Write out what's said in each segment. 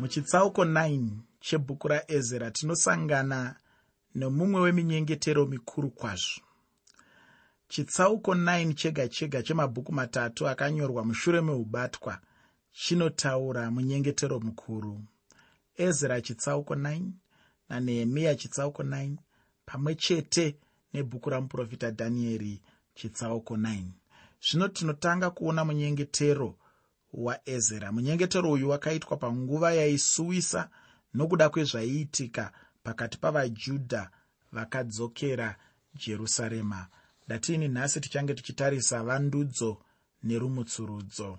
muchitsauko 9 chebhuku raezera tinosangana nemumwe weminyengetero mikuru kwazvo. Chitsauko 9 chega chega chemabhuku matatu akanyorwa mushure meubatwa chinotaura munyengetero mukuru. Ezra chitsauko 9 nanehemiya chitsauko 9 pamwe chete nebhuku ramuprofita dhanieri chitsauko 9 zvino tinotanga kuona munyengetero waezera munyengetero uyu wakaitwa panguva yaisuwisa nokuda kwezvaiitika pakati pavajudha vakadzokera jerusarema. Ndatini nhasi tichange tichitarisa vandudzo nerumutsurudzo.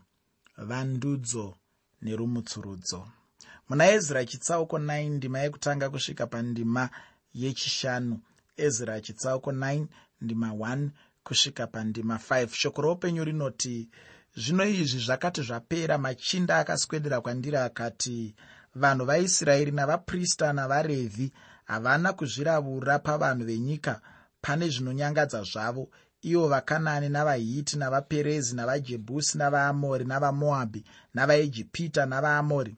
Vandudzo nerumutsurudzo. Muna ezra chitsauko 9 ndima yekutanga kusvika pandima yechishanu. Ezra chitsauko 9 ndima 1 kusvika pandima 5 shoko roupenyu rinoti zvino izvi zvakati zvapera machinda akaswedera kwandiri akati vanhu vaisraeri navaprista navarevhi havana kuzviravura pavanhu venyika. Pane zvinonyangadza zvavo ivo vakanani navahiti navaperezi navajebhusi navaamori navamoabhi navaijipita navaamori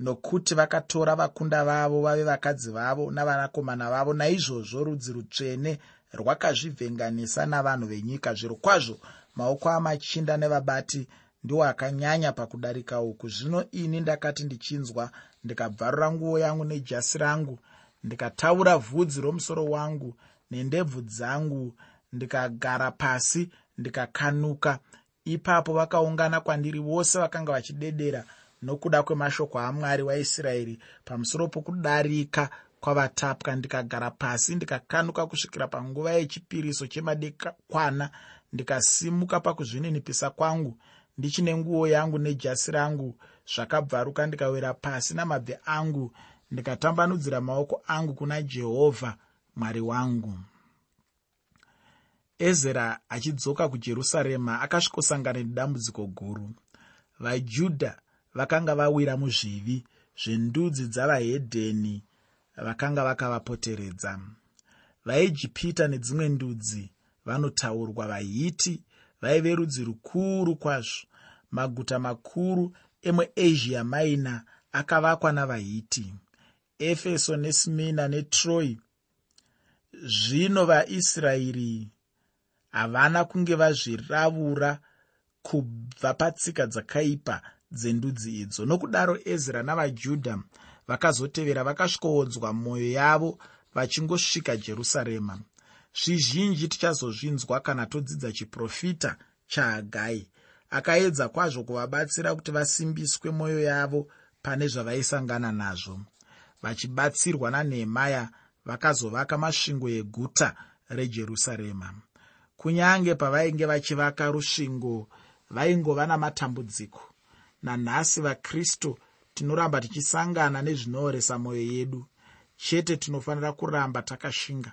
nokuti vakatora vakunda vavo vave vakadzi vavo navanakomana vavo. Naizvozvo rudzi rutsvene rwakazvivhenganisa navanhu venyika. Zviro kwazvo maoko amachinda nevabati ndiwo akanyanya pakudarika uku. Zvino ini ndakati ndichinzwa ndikabvarura nguo yangu nejasi rangu ndikataura vhudzi romusoro wangu nendebvu dzangu ndikagara pasi ndikakanuka. Ipapo vakaungana kwandiri vose vakanga vachidedera nokuda kwemashoko amwari waisraeri pamusoro pokudarika kwavatapwa. Ndikagara pasi ndikakanuka kusvikira panguva yechipiriso chemadekwana ndikasimuka pakuzvininipisa kwangu ndichine nguo yangu nejasi rangu zvakabvaruka ndikawira pasi namabvi angu ndikatambanudzira maoko angu kuna jehovha mwari wangu. Ezera achidzoka kujerusarema akasvikosangana nedambudziko guru. Vajudha vakanga vawira muzvivi zvendudzi dzavahedheni vakanga vakavapoteredza. Vaijipita nedzimwe ndudzi vanotaurwa vahiti vaive rudzi rukuru kwazvo. Maguta makuru emuasia maina akavakwa navahiti. Efeso nesmina netroi zvino vaisraeri havana kunge vazviravura kubva patsika dzakaipa dzendudzi idzo. Nokudaro ezra navajudha vakazotevera vakasvikowodzwa mwoyo yavo vachingosvika jerusarema zvizhinji tichazozvinzwa kana todzidza chiprofita chahagai akaedza kwazvo kuvabatsira kuti vasimbiswe mwoyo yavo pane zvavaisangana nazvo. Vachibatsirwa nanehemaya vakazovaka masvingo eguta rejerusarema. Kunyange pavainge vachivaka rusvingo vaingova namatambudziko. Nanhasi vakristu tinoramba tichisangana nezvinooresa mwoyo yedu. Chete tinofanira kuramba takashinga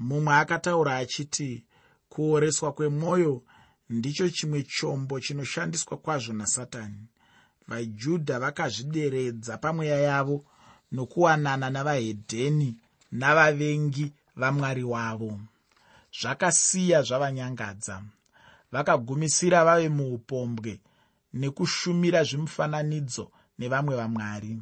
mumwe akataura achiti kuoreswa kwemwoyo ndicho chimwe chombo chinoshandiswa kwazvo nasatani. Vajudha vakazvideredza pamweya yavo nokuwanana navahedheni navavengi vamwari wavo. Zvakasiya zvavanyangadza. Vakagumisira vave muupombwe nekushumira zvimufananidzo nevamwe vamwari.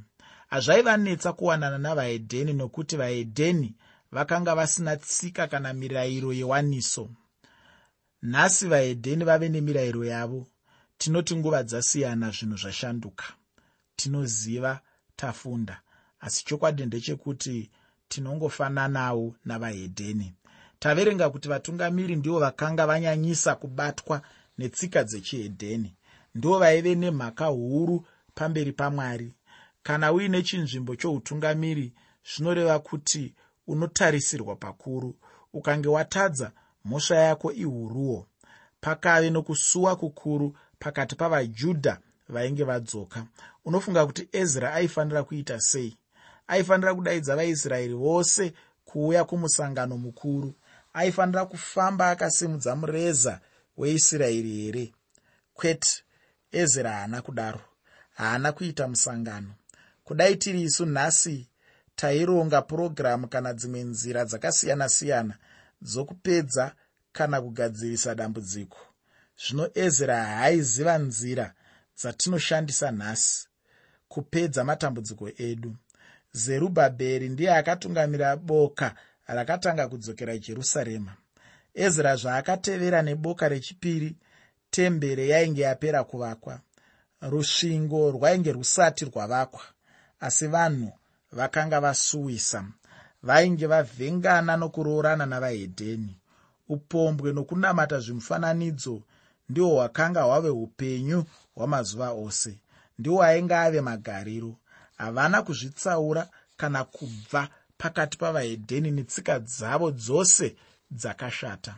Hazvaivanetsa kuwanana navahedheni nokuti vahedheni vakanga vasina tsika kana mirayiro yewaniso. Nhasi vahedheni vave nemirayiro yavo. Tinoti nguva dzasiyana zvinhu zvashanduka. Tinoziva tafunda. Asi chokwadi ndechekuti tinongofananawo navahedheni. Taverenga kuti vatungamiri ndivo vakanga vanyanyisa kubatwa netsika dzechihedheni. Ndivo vaive nemhaka huru pamberi pamwari. Kana uine chinzvimbo choutungamiri zvinoreva kuti unotarisirwa pakuru ukange watadza mhosva yako ihuruwo. Pakave nokusuwa kukuru pakati pavajudha vainge vadzoka. Unofunga kuti ezra aifanira kuita sei? Aifanira kudaidza vaisraeri vose kuuya kumusangano mukuru. Aifanira kufamba akasimudza mureza weisraeri here? Kwete ezra haana kudaro. Haana kuita musangano. Kudai tiri isu nhasi taironga purogiramu kana dzimwe nzira dzakasiyana-siyana dzokupedza kana kugadzirisa dambudziko. Zvino ezra haaiziva nzira dzatinoshandisa nhasi kupedza matambudziko edu. Zerubhabheri ndiye akatungamira boka rakatanga kudzokera jerusarema. Ezra zvaakatevera neboka rechipiri tembere yainge yapera kuvakwa. Rusvingo rwainge rusati rwavakwa asi vanhu vakanga vasuwisa vainge vavhengana nokuroorana navahedheni. Upombwe nokunamata zvimufananidzo ndihwo hwakanga hwave upenyu hwamazuva ose ndihwo ainge ave magariro. Havana kuzvitsaura kana kubva pakati pavahedheni netsika dzavo dzose dzakashata.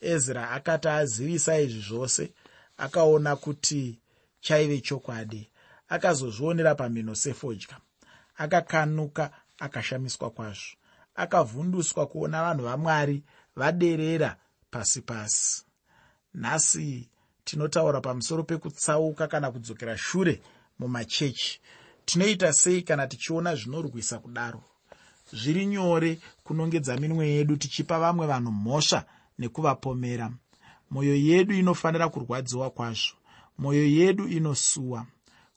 Ezra akati azivisa izvi zvose akaona kuti chaive chokwadi akazozvionera pamhino sefodya akakanuka akashamiswa kwazvo. Akavhunduswa kuona vanhu vamwari vaderera pasi pasi. Nhasi tinotaura pamusoro pekutsauka kana kudzokera shure mumachechi. Tinoita sei kana tichiona zvinorwisa kudaro? Zviri nyore kunongedza minwe yedu tichipa vamwe vanhu mhosva nekuvapomera. Mwoyo yedu inofanira kurwadziwa kwazvo. Mwoyo yedu inosuwa.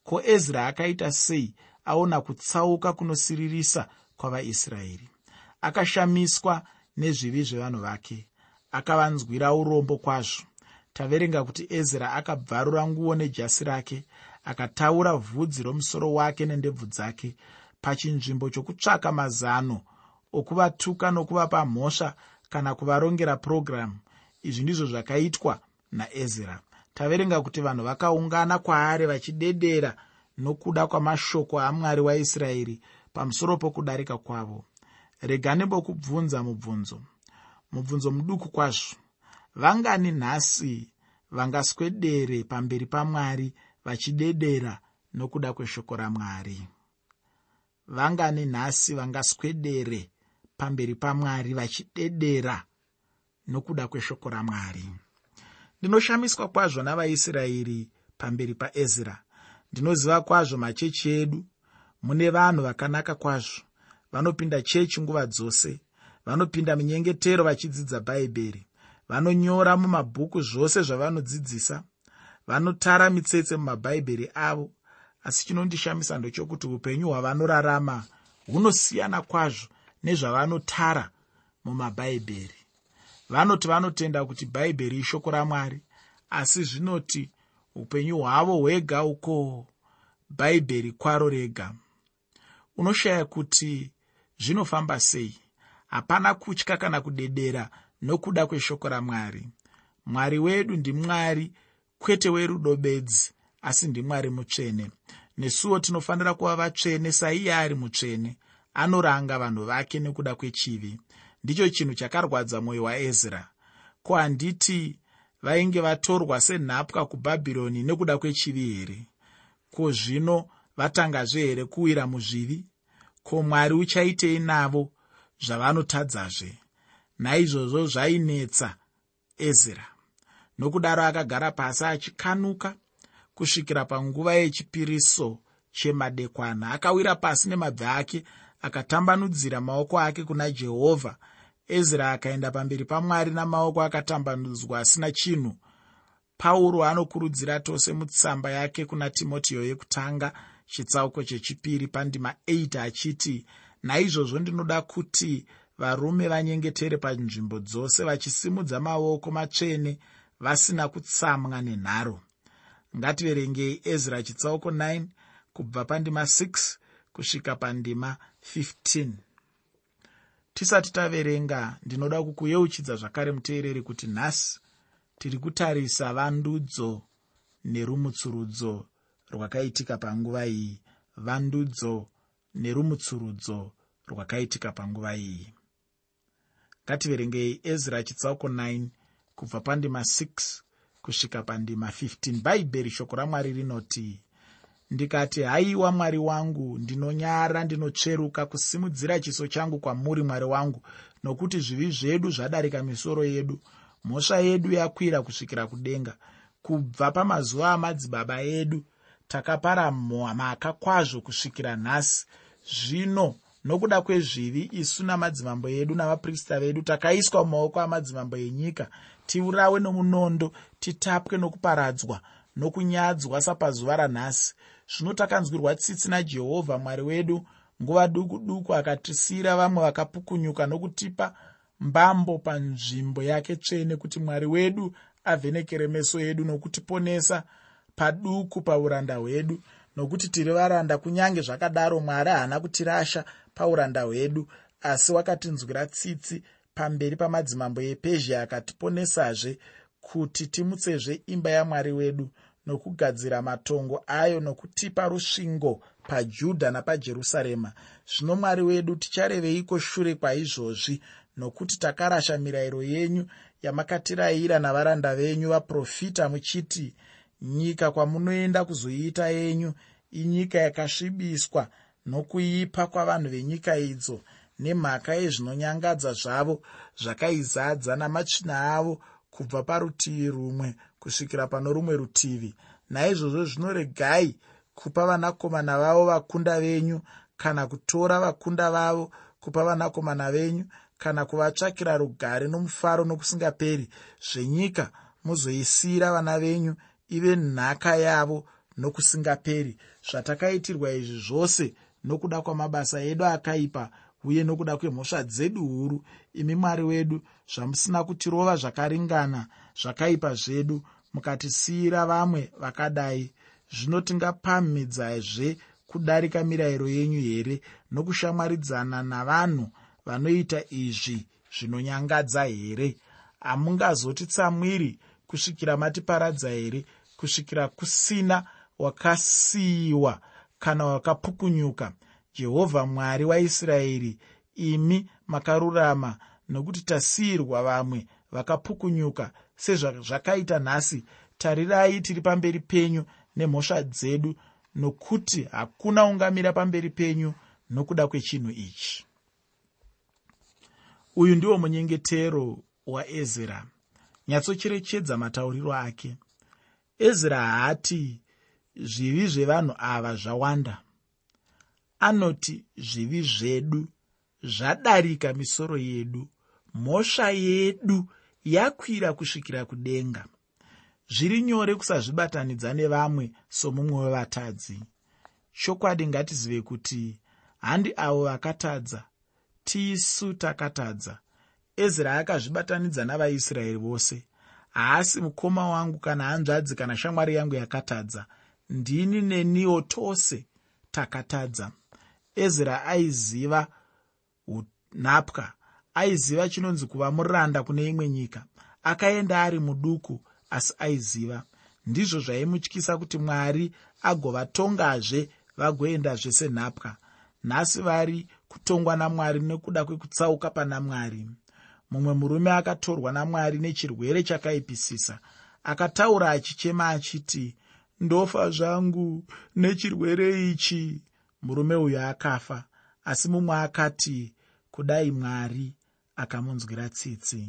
Ko ezra akaita sei aona kutsauka kunosiririsa kwavaisraeri. Akashamiswa nezvivi zvevanhu vake akavanzwira urombo kwazvo. Taverenga kuti ezra akabvarura nguo nejasi rake akataura vhudzi romusoro wake nendebvu dzake pachinzvimbo chokutsvaka mazano okuvatuka nokuvapa mhosva kana kuvarongera purogiramu izvi ndizvo zvakaitwa naezra. Taverenga kuti vanhu vakaungana kwaari vachidedera nokuda kwamashoko amwari waisraeri pamusoro pokudarika kwavo. Regani bokubvunza mubvunzo. Mubvunzo muduku kwazvo. Vangani nhasi vangaswedere pamberi pamwari vachidedera nokuda kweshoko ramwari. Vangani nhasi vangaswedere pamberi pamwari vachidedera nokuda kweshoko ramwari. Ndinoshamiswa kwazvo navaisraeri pamberi paezra ndinoziva kwazvo machechi edu. Mune vanhu vakanaka kwazvo. Vanopinda chechi nguva dzose. Vanopinda minyengetero vachidzidza bhaibheri. Vanonyora mumabhuku zvose zvavanodzidzisa. Vanotara mitsetse mumabhaibheri avo. Asi chinondishamisa ndechokuti upenyu hwavanorarama hunosiyana kwazvo nezvavanotara mumabhaibheri. Vanoti vanotenda kuti bhaibheri ishoko ramwari asi zvinoti upenyu hwavo hwega uko? Bhaibheri kwaro rega. Unoshaya kuti zvinofamba sei? Hapana kutya kana kudedera nokuda kweshoko ramwari. Mwari wedu ndimwari kwete werudo bedzi asi ndimwari mutsvene. Nesuwo tinofanira kuva vatsvene saiye ari mutsvene anoranga vanhu vake nekuda kwechivi. Ndicho chinhu chakarwadza mwoyo waezra ko handiti vainge vatorwa senhapwa kubhabhironi nekuda kwechivi here? Ko zvino vatangazve here kuwira muzvivi? Ko mwari uchaitei navo zvavanotadzazve? Naizvozvo zvainetsa ezra. Nokudaro akagara pasi achikanuka kusvikira panguva yechipiriso chemadekwana. Akawira pasi nemabvi ake akatambanudzira maoko ake kuna jehovha ezra akaenda pamberi pamwari namaoko akatambanudzwa asina chinhu. Pauro anokurudzira tose mutsamba yake kuna timotiyo yekutanga chitsauko chechipiri pandima 8 achiti naizvozvo ndinoda kuti varume vanyengetere panzvimbo dzose vachisimudza maoko matsvene vasina kutsamwa nenharo. Ngativerengei ezra chitsauko 9 kubva pandima 6 kusvika pandima 15 tisati taverenga ndinoda kukuyeuchidza zvakare muteereri kuti nhasi tiri kutarisa vandudzo nerumutsurudzo rwakaitika panguva iyi. Vandudzo nerumutsurudzo rwakaitika panguva iyi. Ngativerengei ezra chitsauko 9 kubva pandima 6 kusvika pandima 15 bhaibheri shoko ramwari rinoti ndikati haiwa mwari wangu ndinonyara ndinotsveruka kusimudzira chiso changu kwamuri mwari wangu nokuti zvivi zvedu zvadarika misoro yedu. Mhosva yedu yakwira kusvikira kudenga. Kubva pamazuva amadzibaba edu takapara mhaka kwazvo kusvikira nhasi. Zvino nokuda kwezvivi isu namadzimambo edu navaprista vedu takaiswa mumaoko amadzimambo enyika tiurawe nomunondo titapwe nokuparadzwa nokunyadzwa sapazuva ranhasi zvino takanzwirwa tsitsi najehovha mwari wedu nguva duku duku akatisiyira vamwe vakapukunyuka nokutipa mbambo panzvimbo yake tsvene kuti mwari wedu avhenekere meso edu nokutiponesa paduku pauranda hwedu nokuti tiri varanda kunyange zvakadaro mwari haana kutirasha pauranda hwedu asi wakatinzwira tsitsi pamberi pamadzimambo epezhia akatiponesazve kuti timutsezve imba yamwari wedu nokugadzira matongo ayo nokutipa rusvingo pajudha napajerusarema. Zvino mwari wedu tichareveiko shure kwaizvozvi nokuti takarasha mirayiro yenyu yamakatirayira navaranda venyu vaprofita muchiti nyika kwamunoenda kuzoiita yenyu inyika yakasvibiswa nokuipa kwavanhu venyika idzo nemhaka yezvinonyangadza zvavo zvakaizadza namatsvina avo kubva parutivi rumwe kusvikira pano rumwe rutivi. Naizvozvo zvinoregai kupa vanakomana vavo vakunda venyu kana kutora vakunda vavo kupa vanakomana venyu kana kuvatsvakira rugare nomufaro nokusingaperi zvenyika muzoisiyira vana venyu ive nhaka yavo nokusingaperi. Zvatakaitirwa izvi zvose nokuda kwamabasa edu akaipa uye nokuda kwemhosva dzedu huru imi mwari wedu zvamusina kutirova zvakaringana zvakaipa zvedu mukatisiyira vamwe vakadai. Zvino tingapamhidzazve kudarika mirayiro yenyu here nokushamwaridzana navanhu vanoita izvi zvinonyangadza here? Hamungazotitsamwiri kusvikira matiparadza here? Kusvikira kusina wakasiyiwa kana wakapukunyuka jehovha mwari waisraeri imi makarurama nokuti tasiyirwa vamwe vakapukunyuka sezvazvakaita nhasi. Tarirai tiri pamberi penyu nemhosva dzedu nokuti hakuna ungamira pamberi penyu nokuda kwechinhu ichi. Uyu ndiwo munyengetero waezra nyatsocherechedza matauriro ake. Ezra haati zvivi zvevanhu ava zvawanda. Anoti zvivi zvedu zvadarika misoro yedu mhosva yedu yakwira kusvikira kudenga. Zviri nyore kusazvibatanidza nevamwe somumwe wevatadzi. Chokwadi ngatizive kuti handi avo vakatadza tisu takatadza. Ezra akazvibatanidza navaisraeri vose. Haasi mukoma wangu kana hanzvadzi kana shamwari yangu yakatadza. Ndini neniwo tose takatadza. Ezra aiziva unhapwa aiziva chinonzi kuva muranda kune imwe nyika akaenda ari muduku asi aiziva. Ndizvo zvaimutyisa kuti mwari agovatongazve vagoendazve senhapwa nhasi vari kutongwa namwari nekuda kwekutsauka pana mwari mumwe murume akatorwa namwari nechirwere chakaipisisa akataura achichema achiti ndofa zvangu nechirwere ichi. Murume uyu akafa asi mumwe akati kudai mwari akamunzwira tsitsi.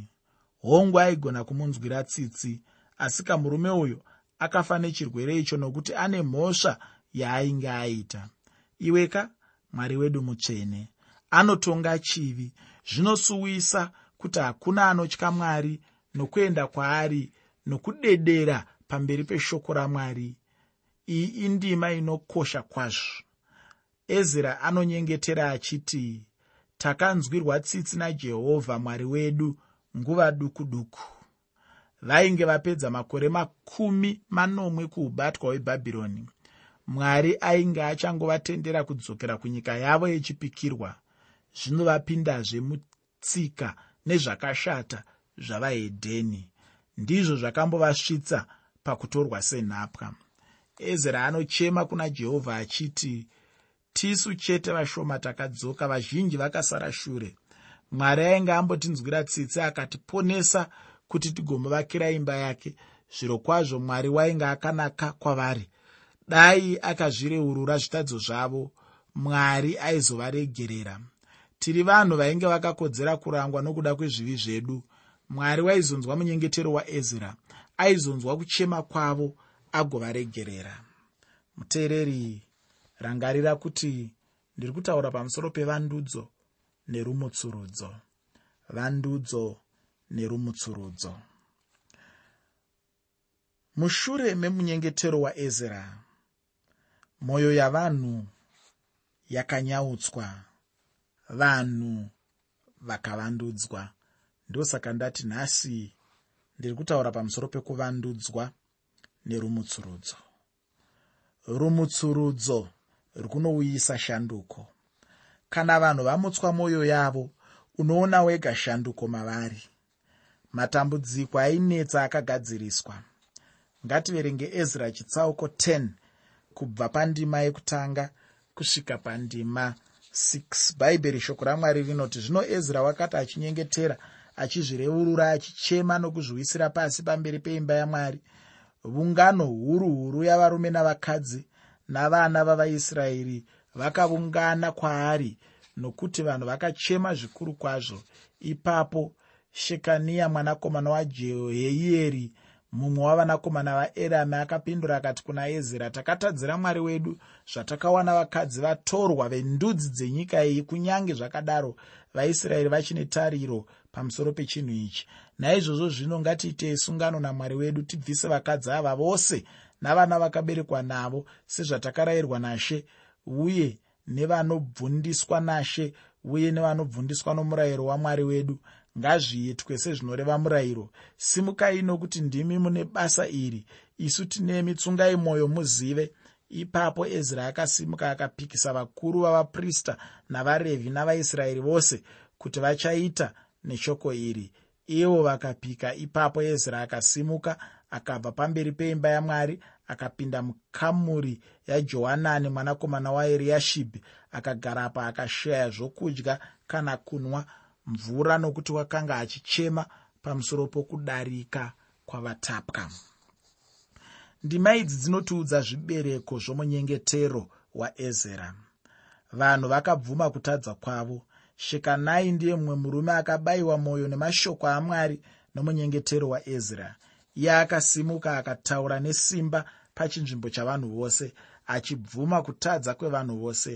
Hongu aigona kumunzwira tsitsi asi kamurume uyo akafa nechirwere icho nokuti ane mhosva yaainge aita. Iweka mwari wedu mutsvene anotonga chivi zvinosuwisa kuti hakuna anotya mwari nokuenda kwaari nokudedera pamberi peshoko ramwari. Iyi indima inokosha kwazvo. Ezra anonyengetera achiti takanzwirwa tsitsi najehovha mwari wedu nguva duku duku. Vainge vapedza makore makumi manomwe kuubatwa hwebhabhironi mwari ainge achangovatendera kudzokera kunyika yavo yechipikirwa. Zvino vapindazve mutsika nezvakashata zvavahedheni. Ndizvo zvakambovasvitsa pakutorwa senhapwa. Ezra anochema kuna jehovha achiti tisu chete vashoma takadzoka vazhinji vakasara shure. Mwari ainge ambotinzwira tsitsi akatiponesa kuti tigombovakira imba yake. Zviro kwazvo mwari wainge akanaka kwavari. Dai akazvireurura zvitadzo zvavo mwari aizovaregerera. Tiri vanhu vainge vakakodzera kurangwa nokuda kwezvivi zvedu. Mwari waizonzwa munyengetero waezra aizonzwa kuchema kwavo agovaregerera. Muteereri rangarira kuti ndiri kutaura pamusoro pevandudzo nerumutsurudzo. Vandudzo nerumutsurudzo. Mushure memunyengetero waezra mwoyo yavanhu yakanyautswa vanhu vakavandudzwa. Ndosaka ndati nhasi ndiri kutaura pamusoro pekuvandudzwa nerumutsurudzo. Rumutsurudzo rukunouyisa shanduko. Kana vanhu vamutswa mwoyo yavo unoona wega shanduko mavari. Matambudziko ainetsa akagadziriswa. Ngativerenge ezra chitsauko 10 kubva pandima yekutanga kusvika pandima 6 bhaibheri shoko ramwari rinoti zvino ezra wakati achinyengetera achizvireurura achichema nokuzviwisira pasi pamberi peimba yamwari vungano huru huru yavarume navakadzi navana vavaisraeri vakaungana kwaari nokuti vanhu vakachema zvikuru kwazvo. Ipapo shekaniya mwanakomana wajehoyeeri mumwe wavanakomana vaerami akapindura akati kuna ezira takatadzira mwari wedu zvatakawana vakadzi vatorwa vendudzi dzenyika iyi kunyange zvakadaro. Vaisraeri vachine tariro pamusoro pechinhu ichi. Naizvozvo zvino ngatiitei sungano namwari wedu tibvise vakadzi ava vose navana vakaberekwa navo sezvatakarayirwa nashe uye nevanobvundiswa nashe uye nevanobvundiswa nomurayiro wamwari wedu. Ngazviitwe sezvinoreva murayiro. Simukai nokuti ndimi mune basa iri. Isu tinemi tsungai mwoyo muzive. Ipapo ezra akasimuka akapikisa vakuru vavaprista navarevhi navaisraeri vose kuti vachaita neshoko iri. Ivo vakapika. Ipapo ezra akasimuka akabva pamberi peimba yamwari akapinda mukamuri yajohanani mwanakomana waeriashibhi akagarapa akashaya zvokudya kana kunwa mvura nokuti wakanga achichema pamusoro pokudarika kwavatapwa. Ndima idzi dzinotiudza zvibereko zvomunyengetero waezera. Vanhu vakabvuma kutadza kwavo. Shekanai ndiye mumwe murume akabayiwa mwoyo nemashoko amwari nomunyengetero waezra iye akasimuka akataura nesimba pachinzvimbo chavanhu vose achibvuma kutadza kwevanhu vose.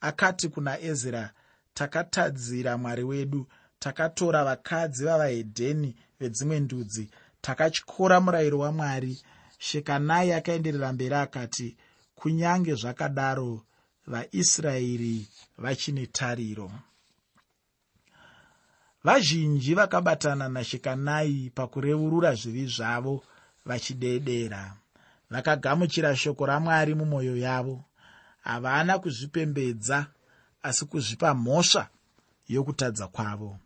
Akati kuna ezra takatadzira mwari wedu takatora vakadzi vavahedheni vedzimwe ndudzi takatyora murayiro wamwari. Shekanai akaenderera mberi akati kunyange zvakadaro vaisraeri vachine tariro vazhinji vakabatana nashekanai pakureurura zvivi zvavo vachidedera vakagamuchira shoko ramwari mumwoyo yavo. Havana kuzvipembedza asi kuzvipa mhosva yokutadza kwavo.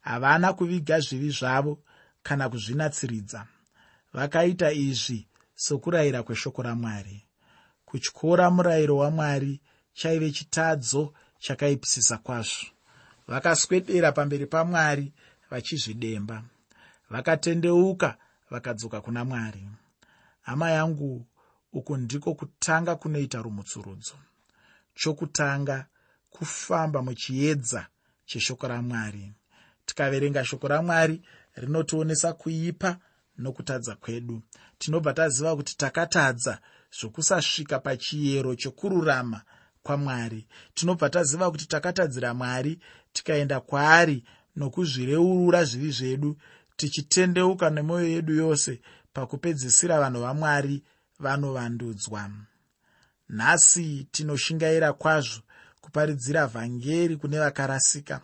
Havana kuviga zvivi zvavo kana kuzvinatsiridza. Vakaita izvi sokurayira kweshoko ramwari. Kutyora murayiro wamwari chaive chitadzo chakaipisisa kwazvo vakaswedera pamberi pamwari vachizvidemba. Vakatendeuka vakadzoka kuna mwari. Hama yangu uku ndiko kutanga kunoita rumutsurudzo. Chokutanga kufamba muchiedza cheshoko ramwari. Tikaverenga shoko ramwari rinotionesa kuipa nokutadza kwedu. Tinobva taziva kuti takatadza zvokusasvika pachiyero chokururama kwamwari. Tinobva taziva kuti takatadzira mwari tikaenda kwaari nokuzvireurura zvivi zvedu tichitendeuka nemwoyo yedu yose pakupedzisira vanhu vamwari vanovandudzwa. Nhasi tinoshingaira kwazvo kuparidzira vhangeri kune vakarasika.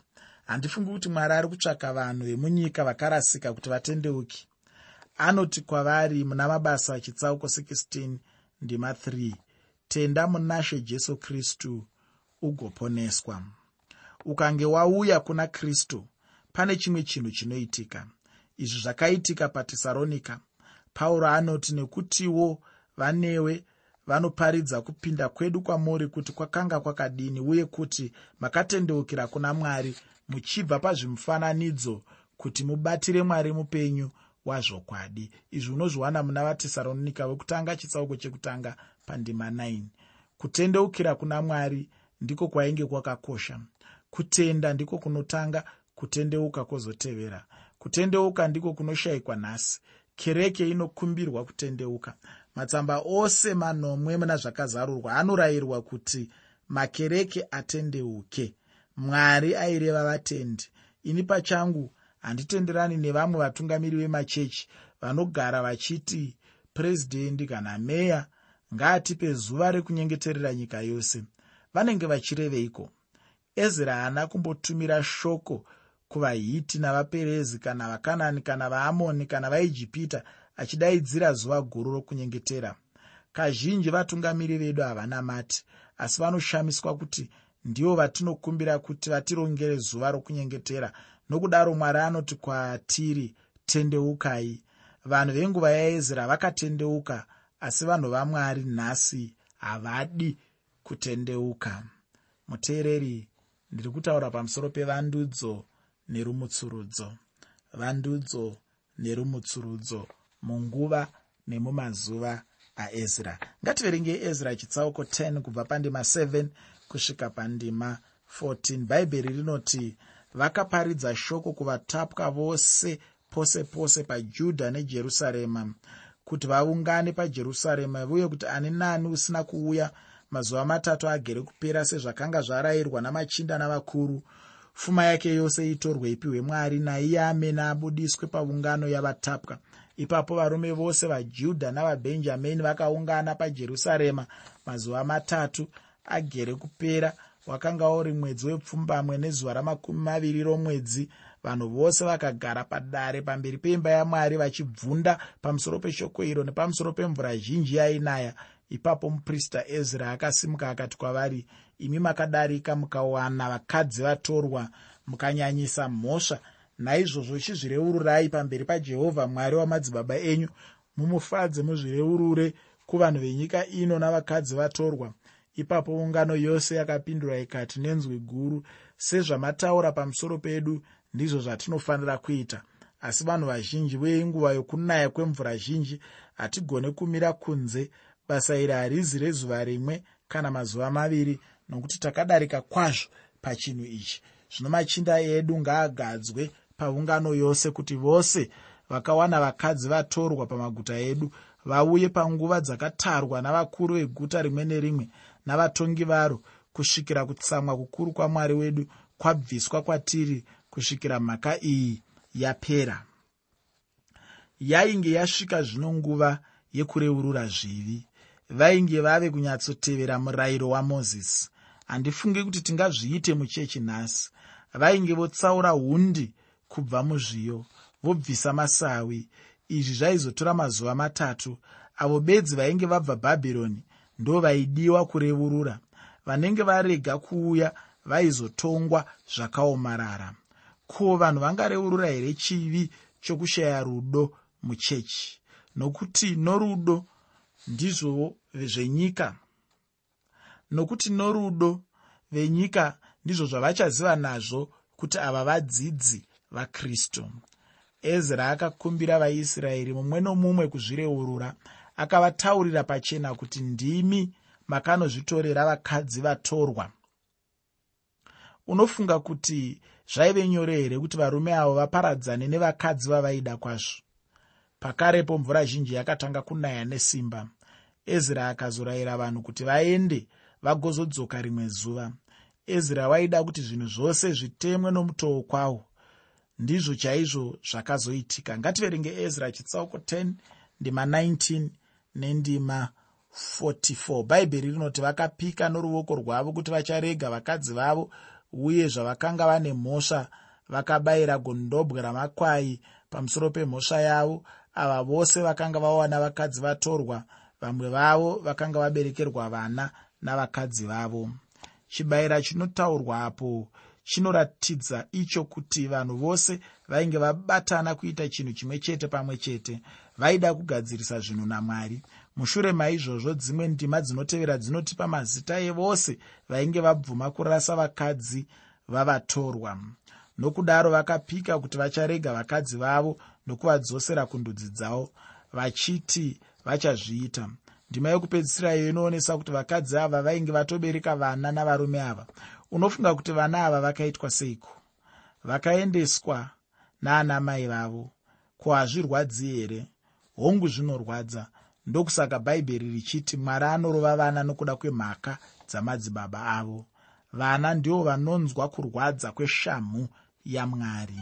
Handifungi kuti mwari ari kutsvaka vanhu vemunyika vakarasika kuti vatendeuki anoti kwavari muna mabasa chitsauko 16 ndima 3 tenda munashe jesu kristu ugoponeswa. Ukange wauya kuna kristu pane chimwe chinhu chinoitika. Izvi zvakaitika patesaronika pauro anoti nekutiwo vanewe vanoparidza kupinda kwedu kwamuri kuti kwakanga kwakadini uye kuti makatendeukira kuna mwari muchibva pazvimufananidzo kuti mubatire mwari mupenyu wazvokwadi izvi unozviwana muna vatesaronika vekutanga chitsauko chekutanga pandima 9 kutendeukira kuna mwari ndiko kwainge kwakakosha. Kutenda ndiko kunotanga kutendeuka kwozotevera. Kutendeuka ndiko kunoshayikwa nhasi. Kereke inokumbirwa kutendeuka. Matsamba ose manomwe muna zvakazarurwa anorayirwa kuti makereke atendeuke. Mwari aireva vatendi. Ini pachangu handitenderani nevamwe vatungamiri vemachechi vanogara vachiti purezidendi kana meya ngaatipe zuva rekunyengeterera nyika yose. Vanenge vachireveiko? Ezra haana kumbotumira shoko kuvahiti navaperezi kana vakanani kana vaamoni kana vaijipita achidaidzira zuva guru rokunyengetera. Kazhinji vatungamiri vedu havana mati asi vanoshamiswa kuti ndivo vatinokumbira kuti vatirongere zuva rokunyengetera nokudaro mwari anoti kwatiri tendeukai. Vanhu venguva yaezra vakatendeuka asi vanhu vamwari nhasi havadi kutendeuka. Muteereri ndiri kutaura pamusoro pevandudzo nerumutsurudzo. Vandudzo nerumutsurudzo munguva nemumazuva aezra. Ngativerenge ezra chitsauko 10 kubva pandima 7 kusvika pandima 14 bhaibheri rinoti vakaparidza shoko kuvatapwa vose pose pose pajudha nejerusarema kuti vaungane pajerusarema uye kuti ani nani usina kuuya mazuva matatu agere kupera sezvakanga zvarayirwa namachinda navakuru. Pfuma yake yose itorwe ipiwe mwari naiye amene abudiswe paungano yavatapwa. Ipapo varume vose vajudha navabhenjamini vakaungana pajerusarema mazuva matatu agere kupera wakanga uri mwedzi wepfumbamwe nezuva ramakumi maviri romwedzi vanhu vose vakagara padare pamberi peimba yamwari vachibvunda pamusoro peshoko iro nepamusoro pemvura zhinji yainaya. Ipapo muprista ezra akasimuka akati kwavari imi makadarika mukawana vakadzi vatorwa mukanyanyisa mhosva. Naizvozvo chizvireururai pamberi pajehovha mwari wamadzibaba enyu mumufadze muzvireurure kuvanhu venyika ino navakadzi vatorwa ipapo ungano yose yakapindura ikati nenzwi guru sezvamataura pamusoro pedu ndizvo zvatinofanira kuita. Asi vanhu vazhinji venguva yokunaya kwemvura zhinji hatigone kumira kunze. Basa iri harizi rezuva rimwe kana mazuva maviri nokuti takadarika kwazvo pachinhu ichi. Zvino machinda edu ngaagadzwe paungano yose kuti vose vakawana vakadzi vatorwa pamaguta edu vauye panguva dzakatarwa navakuru veguta rimwe nerimwe navatongi varo kusvikira kutsamwa kukuru kwamwari wedu kwabviswa kwatiri kusvikira mhaka iyi yapera. Yainge yasvika zvino nguva yekureurura zvivi. Vainge vave kunyatsotevera murayiro wamozisi handifunge kuti tingazviite muchechi nhasi. Vainge votsaura hundi kubva muzviyo vobvisa masawi. Izvi zvaizotora mazuva matatu. Avo bedzi vainge vabva bhabhironi ndo vaidiwa kureurura vanenge varega kuuya vaizotongwa zvakaomarara. Ko vanhu vangareurura here chivi chokushaya rudo muchechi? Nokuti norudo ndizvo zvenyika. Nokuti norudo venyika ndizvo zvavachaziva nazvo kuti ava vadzidzi vakristu ezra akakumbira vaisraeri mumwe nomumwe kuzvireurura akavataurira pachena kuti ndimi makanozvitorera vakadzi vatorwa. Unofunga kuti zvaive nyore here kuti varume avo vaparadzane nevakadzi vavaida kwazvo? Pakarepo mvura zhinji yakatanga kunaya nesimba. Ezra akazorayira vanhu kuti vaende vagozodzoka rimwe zuva. Ezra waida kuti zvinhu zvose zvitemwe nomutoo kwawo. Ndizvo chaizvo zvakazoitika. Ngativerenge ezra chitsauko 10 ndima 19 nendima 44 bhaibheri rinoti vakapika noruoko rwavo kuti vacharega vakadzi vavo uye zvavakanga vane mhosva vakabayira gondobwe ramakwai pamusoro pemhosva yavo. Ava vose vakanga vawana vakadzi vatorwa vamwe vavo vakanga vaberekerwa vana navakadzi vavo. Chibayira chinotaurwapo chinoratidza icho kuti vanhu vose vainge vabatana kuita chinhu chimwe chete pamwe chete vaida kugadzirisa zvinhu namwari. Mushure maizvozvo dzimwe ndima dzinotevera dzinotipa mazita evose vainge vabvuma kurasa vakadzi vavatorwa. Nokudaro vakapika kuti vacharega vakadzi vavo nokuvadzosera kundudzi dzavo vachiti vachazviita. Ndima yokupedzisira iyo inoonesa kuti vakadzi ava vainge vatobereka vana navarume ava unofunga kuti vana ava vakaitwa seiko? Vakaendeswa naana mai vavo. Ko hazvirwadzi here? Hongu zvinorwadza. Ndokusaka bhaibheri richiti mwari anorova vana nokuda kwemhaka dzamadzibaba avo. Vana ndivo vanonzwa kurwadza kweshamhu yamwari